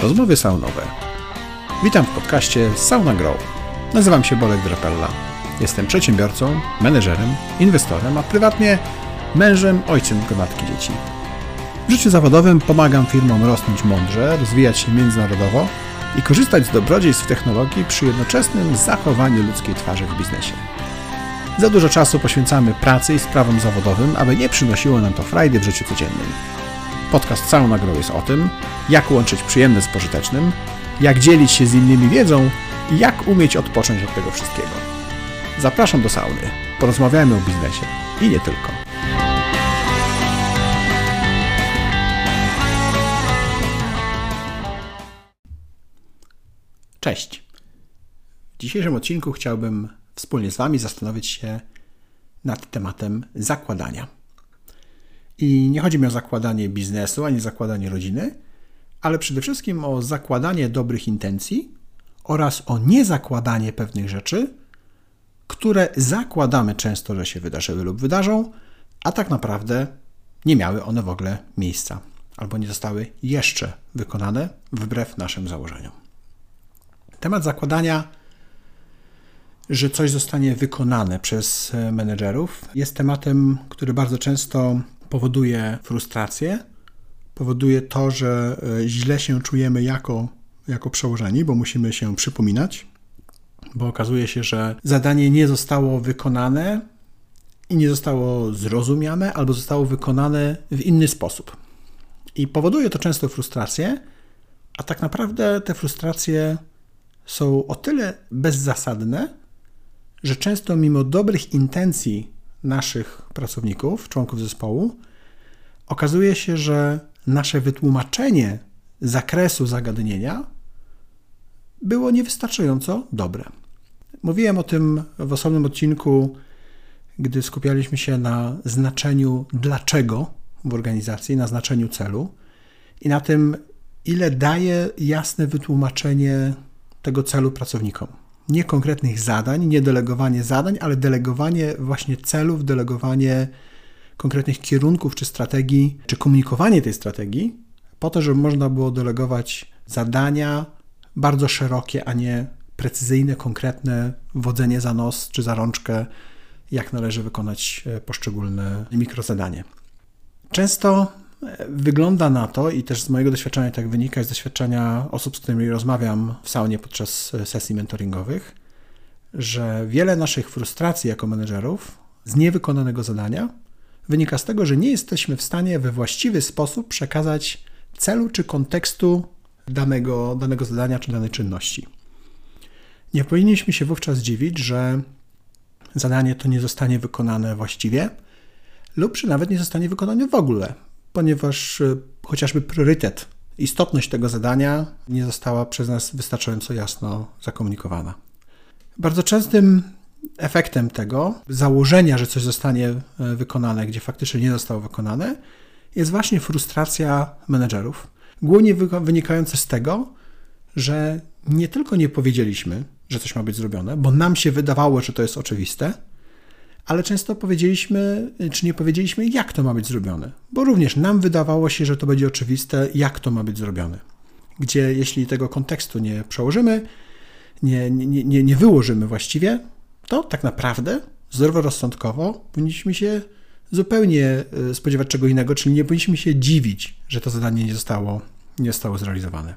Rozmowy saunowe. Witam w podcaście Sauna Grow. Nazywam się Bolek Drapella. Jestem przedsiębiorcą, menedżerem, inwestorem, a prywatnie mężem, ojcem gromadki dzieci. W życiu zawodowym pomagam firmom rosnąć mądrze, rozwijać się międzynarodowo i korzystać z dobrodziejstw technologii przy jednoczesnym zachowaniu ludzkiej twarzy w biznesie. Za dużo czasu poświęcamy pracy i sprawom zawodowym, aby nie przynosiło nam to frajdy w życiu codziennym. Podcast Sauna Grow jest o tym, jak łączyć przyjemne z pożytecznym, jak dzielić się z innymi wiedzą i jak umieć odpocząć od tego wszystkiego. Zapraszam do sauny. Porozmawiajmy o biznesie i nie tylko. Cześć. W dzisiejszym odcinku chciałbym wspólnie z Wami zastanowić się nad tematem zakładania. I nie chodzi mi o zakładanie biznesu ani zakładanie rodziny, ale przede wszystkim o zakładanie dobrych intencji oraz o niezakładanie pewnych rzeczy, które zakładamy często, że się wydarzyły lub wydarzą, a tak naprawdę nie miały one w ogóle miejsca albo nie zostały jeszcze wykonane wbrew naszym założeniom. Temat zakładania, że coś zostanie wykonane przez menedżerów, jest tematem, który bardzo często powoduje frustrację, powoduje to, że e, źle się czujemy jako, jako przełożeni, bo musimy się przypominać, bo okazuje się, że zadanie nie zostało wykonane i nie zostało zrozumiane, albo zostało wykonane w inny sposób. I powoduje to często frustrację, a tak naprawdę te frustracje są o tyle bezzasadne, że często mimo dobrych intencji naszych pracowników, członków zespołu, okazuje się, że nasze wytłumaczenie zakresu zagadnienia było niewystarczająco dobre. Mówiłem o tym w osobnym odcinku, gdy skupialiśmy się na znaczeniu dlaczego w organizacji, na znaczeniu celu i na tym, ile daje jasne wytłumaczenie tego celu pracownikom. Nie konkretnych zadań, nie delegowanie zadań, ale delegowanie właśnie celów, delegowanie konkretnych kierunków czy strategii, czy komunikowanie tej strategii, po to, żeby można było delegować zadania bardzo szerokie, a nie precyzyjne, konkretne wodzenie za nos czy za rączkę, jak należy wykonać e, poszczególne mikrozadanie. Często wygląda na to, i też z mojego doświadczenia tak wynika, z doświadczenia osób, z którymi rozmawiam w saunie podczas e, sesji mentoringowych, że wiele naszych frustracji jako menedżerów z niewykonanego zadania wynika z tego, że nie jesteśmy w stanie we właściwy sposób przekazać celu czy kontekstu danego, danego zadania czy danej czynności. Nie powinniśmy się wówczas dziwić, że zadanie to nie zostanie wykonane właściwie, lub że nawet nie zostanie wykonane w ogóle, ponieważ e, chociażby priorytet, istotność tego zadania nie została przez nas wystarczająco jasno zakomunikowana. Bardzo częstym efektem tego założenia, że coś zostanie e, wykonane, gdzie faktycznie nie zostało wykonane, jest właśnie frustracja menedżerów. Głównie wynikająca z tego, że nie tylko nie powiedzieliśmy, że coś ma być zrobione, bo nam się wydawało, że to jest oczywiste, ale często powiedzieliśmy, czy nie powiedzieliśmy, jak to ma być zrobione, bo również nam wydawało się, że to będzie oczywiste, jak to ma być zrobione. Gdzie jeśli tego kontekstu nie przełożymy, nie, nie, nie, nie wyłożymy właściwie, to tak naprawdę zdroworozsądkowo powinniśmy się zupełnie e, spodziewać czego innego, czyli nie powinniśmy się dziwić, że to zadanie nie zostało, nie zostało zrealizowane.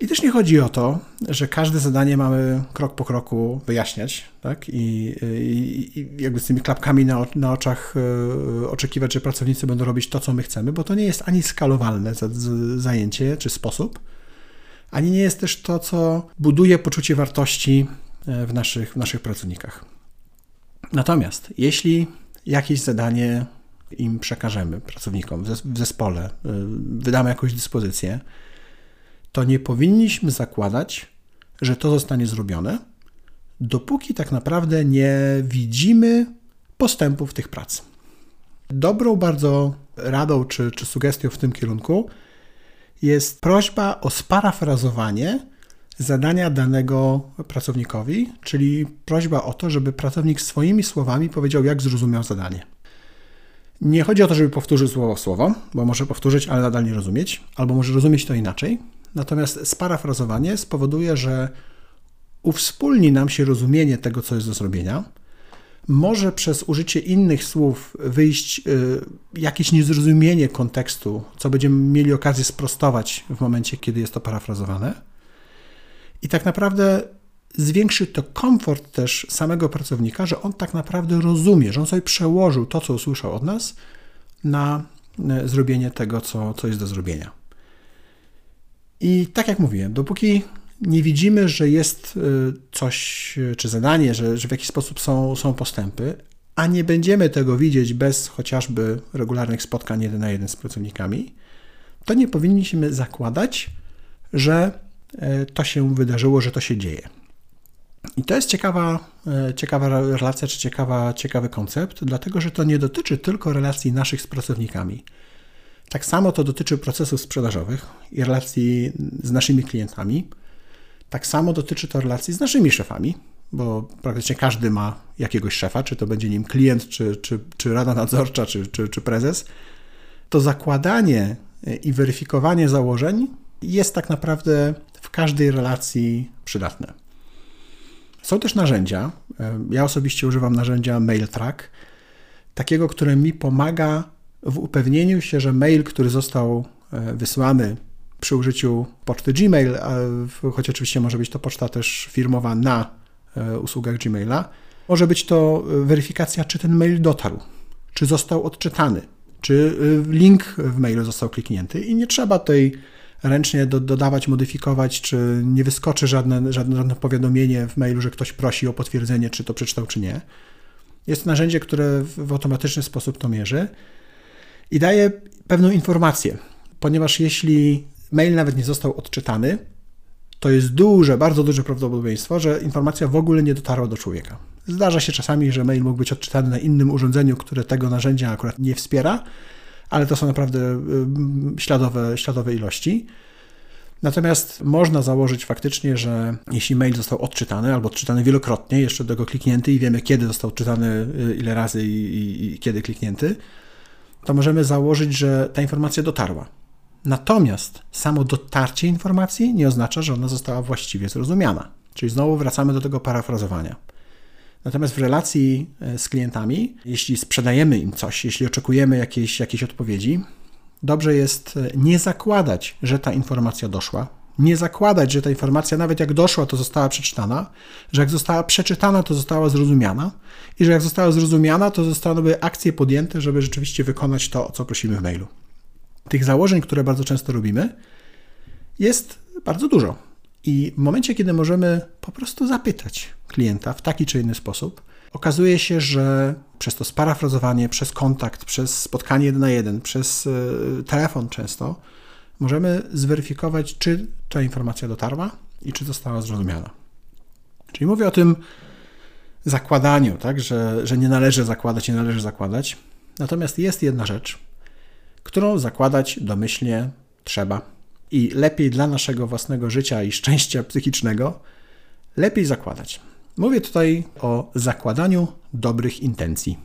I też nie chodzi o to, że każde zadanie mamy krok po kroku wyjaśniać, tak? I, i, i jakby z tymi klapkami na, na oczach e, oczekiwać, że pracownicy będą robić to, co my chcemy, bo to nie jest ani skalowalne zajęcie czy sposób, ani nie jest też to, co buduje poczucie wartości e, w naszych, w naszych pracownikach. Natomiast jeśli jakieś zadanie im przekażemy, pracownikom w zespole, e, wydamy jakąś dyspozycję, to nie powinniśmy zakładać, że to zostanie zrobione, dopóki tak naprawdę nie widzimy postępów tych prac. Dobrą bardzo radą czy, czy sugestią w tym kierunku jest prośba o sparafrazowanie zadania danego pracownikowi, czyli prośba o to, żeby pracownik swoimi słowami powiedział, jak zrozumiał zadanie. Nie chodzi o to, żeby powtórzył słowo w słowo, bo może powtórzyć, ale nadal nie rozumieć, albo może rozumieć to inaczej. Natomiast sparafrazowanie spowoduje, że uwspólni nam się rozumienie tego, co jest do zrobienia. Może przez użycie innych słów wyjść y, jakieś niezrozumienie kontekstu, co będziemy mieli okazję sprostować w momencie, kiedy jest to parafrazowane. I tak naprawdę zwiększy to komfort też samego pracownika, że on tak naprawdę rozumie, że on sobie przełożył to, co usłyszał od nas, na e, zrobienie tego, co, co jest do zrobienia. I tak jak mówiłem, dopóki nie widzimy, że jest e, coś, e, czy zadanie, że, że w jakiś sposób są, są postępy, a nie będziemy tego widzieć bez chociażby regularnych spotkań jeden na jeden z pracownikami, to nie powinniśmy zakładać, że to się wydarzyło, że to się dzieje. I to jest ciekawa, e, ciekawa relacja, czy ciekawa, ciekawy koncept, dlatego że to nie dotyczy tylko relacji naszych z pracownikami. Tak samo to dotyczy procesów sprzedażowych i relacji z naszymi klientami. Tak samo dotyczy to relacji z naszymi szefami, bo praktycznie każdy ma jakiegoś szefa, czy to będzie nim klient, czy, czy, czy rada nadzorcza, czy, czy, czy prezes. To zakładanie i weryfikowanie założeń jest tak naprawdę w każdej relacji przydatne. Są też narzędzia. Ja osobiście używam narzędzia MailTrack, takiego, które mi pomaga w upewnieniu się, że mail, który został e, wysłany przy użyciu poczty Gmail, choć oczywiście może być to poczta też firmowa na e, usługach Gmaila, może być to weryfikacja, czy ten mail dotarł, czy został odczytany, czy e, link w mailu został kliknięty i nie trzeba tej ręcznie do, dodawać, modyfikować, czy nie wyskoczy żadne, żadne, żadne powiadomienie w mailu, że ktoś prosi o potwierdzenie, czy to przeczytał, czy nie. Jest narzędzie, które w automatyczny sposób to mierzy i daje pewną informację, ponieważ jeśli mail nawet nie został odczytany, to jest duże, bardzo duże prawdopodobieństwo, że informacja w ogóle nie dotarła do człowieka. Zdarza się czasami, że mail mógł być odczytany na innym urządzeniu, które tego narzędzia akurat nie wspiera, ale to są naprawdę y, śladowe, śladowe ilości. Natomiast można założyć faktycznie, że jeśli mail został odczytany albo odczytany wielokrotnie, jeszcze do tego kliknięty i wiemy, kiedy został odczytany, y, ile razy i, i, i kiedy kliknięty, to możemy założyć, że ta informacja dotarła. Natomiast samo dotarcie informacji nie oznacza, że ona została właściwie zrozumiana. Czyli znowu wracamy do tego parafrazowania. Natomiast w relacji e, z klientami, jeśli sprzedajemy im coś, jeśli oczekujemy jakiejś, jakiejś odpowiedzi, dobrze jest e, nie zakładać, że ta informacja doszła, nie zakładać, że ta informacja, nawet jak doszła, to została przeczytana, że jak została przeczytana, to została zrozumiana i że jak została zrozumiana, to zostały akcje podjęte, żeby rzeczywiście wykonać to, o co prosimy w mailu. Tych założeń, które bardzo często robimy, jest bardzo dużo. I w momencie, kiedy możemy po prostu zapytać klienta w taki czy inny sposób, okazuje się, że przez to sparafrazowanie, przez kontakt, przez spotkanie jeden na jeden, przez e, telefon często, możemy zweryfikować, czy ta informacja dotarła i czy została zrozumiana. Czyli mówię o tym zakładaniu, tak, że, że nie należy zakładać, nie należy zakładać. Natomiast jest jedna rzecz, którą zakładać domyślnie trzeba i lepiej dla naszego własnego życia i szczęścia psychicznego, lepiej zakładać. Mówię tutaj o zakładaniu dobrych intencji.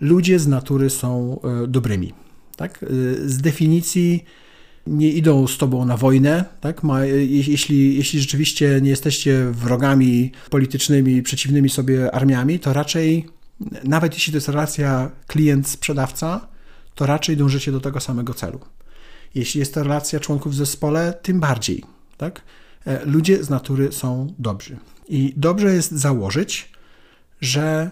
Ludzie z natury są e, dobrymi. Tak? E, z definicji nie idą z tobą na wojnę, tak? Ma, jeśli, jeśli rzeczywiście nie jesteście wrogami politycznymi, przeciwnymi sobie armiami, to raczej, nawet jeśli to jest relacja klient-sprzedawca, to raczej dążycie do tego samego celu. Jeśli jest to relacja członków w zespole, tym bardziej. Tak? E, ludzie z natury są dobrzy. I dobrze jest założyć, że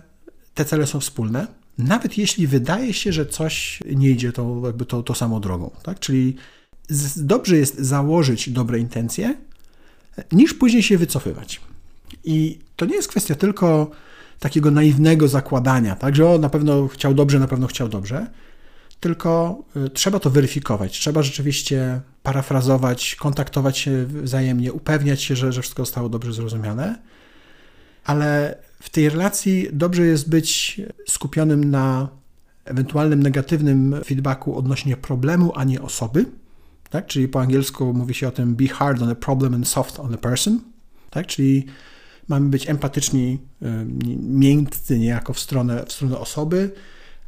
te cele są wspólne, nawet jeśli wydaje się, że coś nie idzie tą, jakby tą, tą samą drogą. Tak? Czyli dobrze jest założyć dobre intencje, niż później się wycofywać. I to nie jest kwestia tylko takiego naiwnego zakładania, tak, że o, na pewno chciał dobrze, na pewno chciał dobrze, tylko y, trzeba to weryfikować, trzeba rzeczywiście parafrazować, kontaktować się wzajemnie, upewniać się, że, że wszystko zostało dobrze zrozumiane, ale w tej relacji dobrze jest być skupionym na ewentualnym negatywnym feedbacku odnośnie problemu, a nie osoby. Tak? Czyli po angielsku mówi się o tym be hard on a problem and soft on a person. Tak? Czyli mamy być empatyczni, y, miękcy niejako w stronę, w stronę osoby,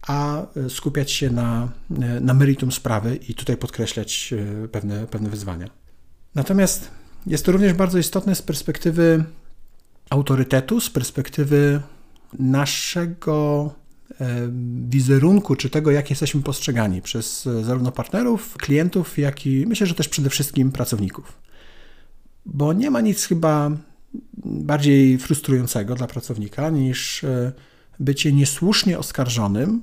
a e, skupiać się na, e, na meritum sprawy i tutaj podkreślać pewne, pewne wyzwania. Natomiast jest to również bardzo istotne z perspektywy autorytetu, z perspektywy naszego wizerunku, czy tego, jak jesteśmy postrzegani przez e, zarówno partnerów, klientów, jak i myślę, że też przede wszystkim pracowników. Bo nie ma nic chyba bardziej frustrującego dla pracownika niż e, bycie niesłusznie oskarżonym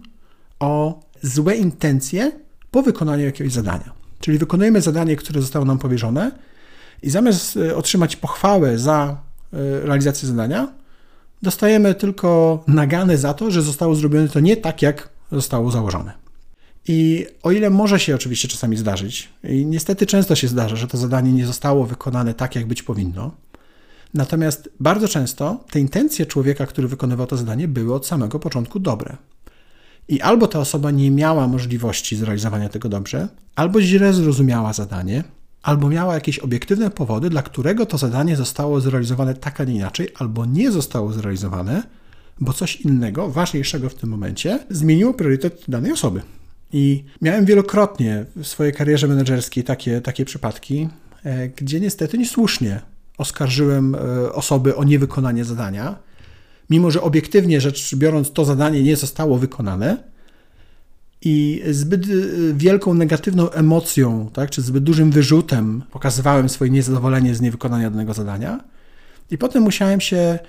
o złe intencje po wykonaniu jakiegoś zadania. Czyli wykonujemy zadanie, które zostało nam powierzone i zamiast otrzymać pochwałę za realizację zadania, dostajemy tylko nagany za to, że zostało zrobione to nie tak, jak zostało założone. I o ile może się oczywiście czasami zdarzyć, i niestety często się zdarza, że to zadanie nie zostało wykonane tak, jak być powinno, natomiast bardzo często te intencje człowieka, który wykonywał to zadanie, były od samego początku dobre. I albo ta osoba nie miała możliwości zrealizowania tego dobrze, albo źle zrozumiała zadanie, albo miała jakieś obiektywne powody, dla którego to zadanie zostało zrealizowane tak, a nie inaczej, albo nie zostało zrealizowane, bo coś innego, ważniejszego w tym momencie, zmieniło priorytet danej osoby. I miałem wielokrotnie w swojej karierze menedżerskiej takie, takie przypadki, e, gdzie niestety niesłusznie oskarżyłem e, osoby o niewykonanie zadania, mimo że obiektywnie rzecz biorąc to zadanie nie zostało wykonane, i zbyt y, wielką negatywną emocją, tak, czy zbyt dużym wyrzutem pokazywałem swoje niezadowolenie z niewykonania danego zadania. I potem musiałem się e,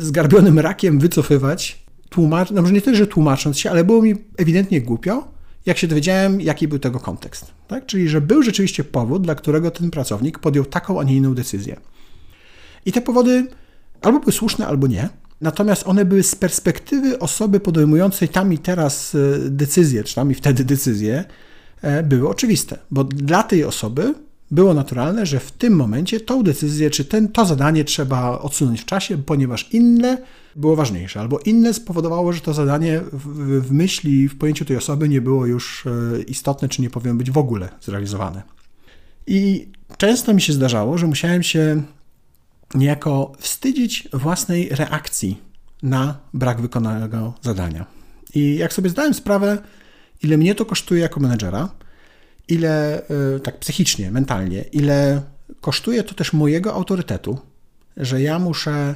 zgarbionym rakiem wycofywać, tłumacz, no może nie tyle, że tłumacząc się, ale było mi ewidentnie głupio, jak się dowiedziałem, jaki był tego kontekst. Tak? Czyli, że był rzeczywiście powód, dla którego ten pracownik podjął taką, a nie inną decyzję. I te powody albo były słuszne, albo nie. Natomiast one były z perspektywy osoby podejmującej tam i teraz e, decyzję, czy tam i wtedy decyzję, e, były oczywiste, bo dla tej osoby było naturalne, że w tym momencie tą decyzję, czy ten, to zadanie trzeba odsunąć w czasie, ponieważ inne było ważniejsze, albo inne spowodowało, że to zadanie w, w myśli, w pojęciu tej osoby nie było już e, istotne, czy nie powinno być w ogóle zrealizowane. I często mi się zdarzało, że musiałem się niejako wstydzić własnej reakcji na brak wykonanego zadania. I jak sobie zdałem sprawę, ile mnie to kosztuje jako menedżera, ile e, tak psychicznie, mentalnie, ile kosztuje to też mojego autorytetu, że ja muszę,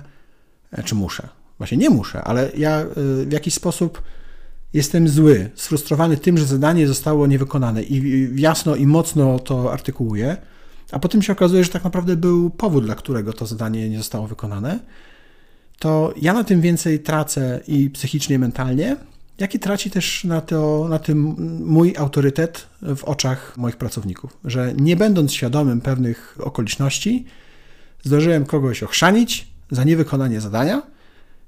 czy muszę, właśnie nie muszę, ale ja e, w jakiś sposób jestem zły, sfrustrowany tym, że zadanie zostało niewykonane i jasno i mocno to artykułuję, a potem się okazuje, że tak naprawdę był powód, dla którego to zadanie nie zostało wykonane, to ja na tym więcej tracę i psychicznie, i mentalnie, jak i traci też na, to, na tym mój autorytet w oczach moich pracowników. Że nie będąc świadomym pewnych okoliczności, zdążyłem kogoś ochrzanić za niewykonanie zadania,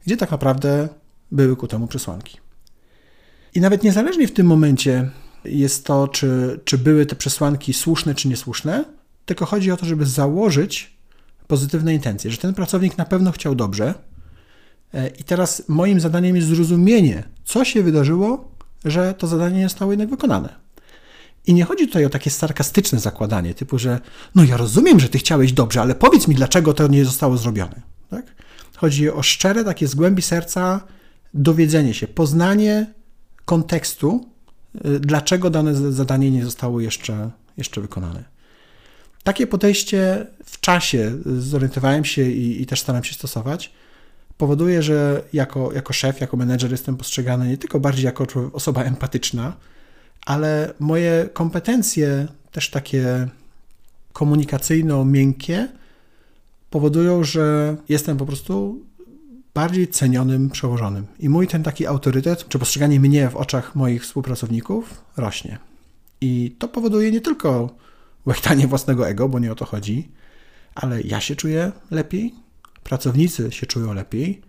gdzie tak naprawdę były ku temu przesłanki. I nawet niezależnie w tym momencie jest to, czy, czy były te przesłanki słuszne czy niesłuszne, tylko chodzi o to, żeby założyć pozytywne intencje, że ten pracownik na pewno chciał dobrze. E, I teraz moim zadaniem jest zrozumienie, co się wydarzyło, że to zadanie nie zostało jednak wykonane. I nie chodzi tutaj o takie sarkastyczne zakładanie, typu, że no ja rozumiem, że ty chciałeś dobrze, ale powiedz mi, dlaczego to nie zostało zrobione. Tak? Chodzi o szczere, takie z głębi serca dowiedzenie się, poznanie kontekstu, e, dlaczego dane zadanie nie zostało jeszcze, jeszcze wykonane. Takie podejście w czasie zorientowałem się i, i też staram się stosować. Powoduje, że jako, jako szef, jako menedżer jestem postrzegany nie tylko bardziej jako osoba empatyczna, ale moje kompetencje, też takie komunikacyjno-miękkie, powodują, że jestem po prostu bardziej cenionym przełożonym. I mój ten taki autorytet, czy postrzeganie mnie w oczach moich współpracowników rośnie. I to powoduje nie tylko łechtanie własnego ego, bo nie o to chodzi, ale ja się czuję lepiej, pracownicy się czują lepiej,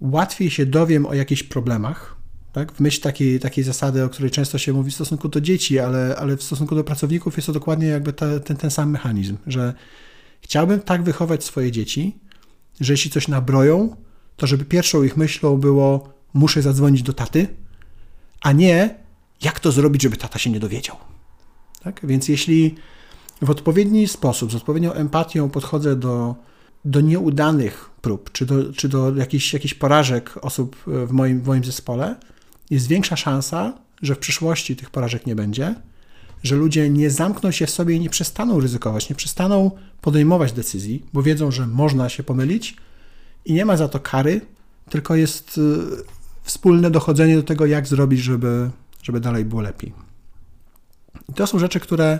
łatwiej się dowiem o jakichś problemach, tak? w myśl takiej, takiej zasady, o której często się mówi w stosunku do dzieci, ale, ale w stosunku do pracowników jest to dokładnie jakby ta, ten, ten sam mechanizm, że chciałbym tak wychować swoje dzieci, że jeśli coś nabroją, to żeby pierwszą ich myślą było muszę zadzwonić do taty, a nie jak to zrobić, żeby tata się nie dowiedział. Tak? Więc jeśli w odpowiedni sposób, z odpowiednią empatią podchodzę do, do nieudanych prób, czy do, czy do jakichś, jakichś porażek osób w moim, w moim zespole, jest większa szansa, że w przyszłości tych porażek nie będzie, że ludzie nie zamkną się w sobie i nie przestaną ryzykować, nie przestaną podejmować decyzji, bo wiedzą, że można się pomylić i nie ma za to kary, tylko jest y, wspólne dochodzenie do tego, jak zrobić, żeby, żeby dalej było lepiej. I to są rzeczy, które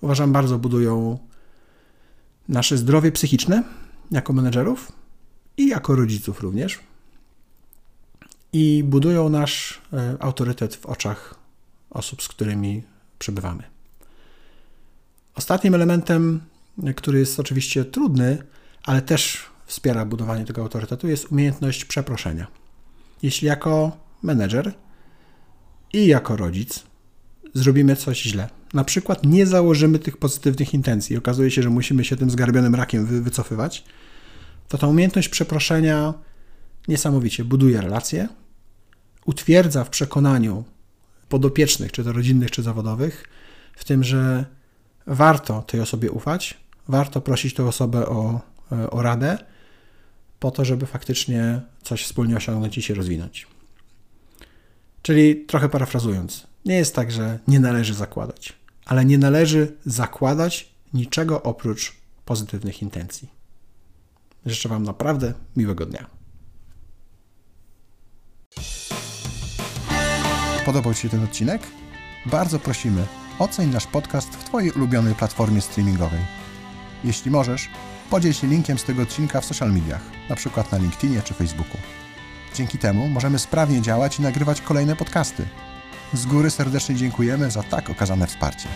uważam bardzo budują nasze zdrowie psychiczne jako menedżerów i jako rodziców również. I budują nasz e, autorytet w oczach osób, z którymi przebywamy. Ostatnim elementem, który jest oczywiście trudny, ale też wspiera budowanie tego autorytetu, jest umiejętność przeproszenia. Jeśli jako menedżer i jako rodzic zrobimy coś źle, na przykład nie założymy tych pozytywnych intencji. Okazuje się, że musimy się tym zgarbionym rakiem wy wycofywać, to ta umiejętność przeproszenia niesamowicie buduje relacje, utwierdza w przekonaniu podopiecznych, czy to rodzinnych, czy zawodowych, w tym, że warto tej osobie ufać, warto prosić tę osobę o, e, o radę, po to, żeby faktycznie coś wspólnie osiągnąć i się rozwinąć. Czyli trochę parafrazując, nie jest tak, że nie należy zakładać, ale nie należy zakładać niczego oprócz pozytywnych intencji. Życzę Wam naprawdę miłego dnia. Podobał Ci się ten odcinek? Bardzo prosimy, oceń nasz podcast w Twojej ulubionej platformie streamingowej. Jeśli możesz, podziel się linkiem z tego odcinka w social mediach, np. na LinkedInie czy Facebooku. Dzięki temu możemy sprawnie działać i nagrywać kolejne podcasty. Z góry serdecznie dziękujemy za tak okazane wsparcie.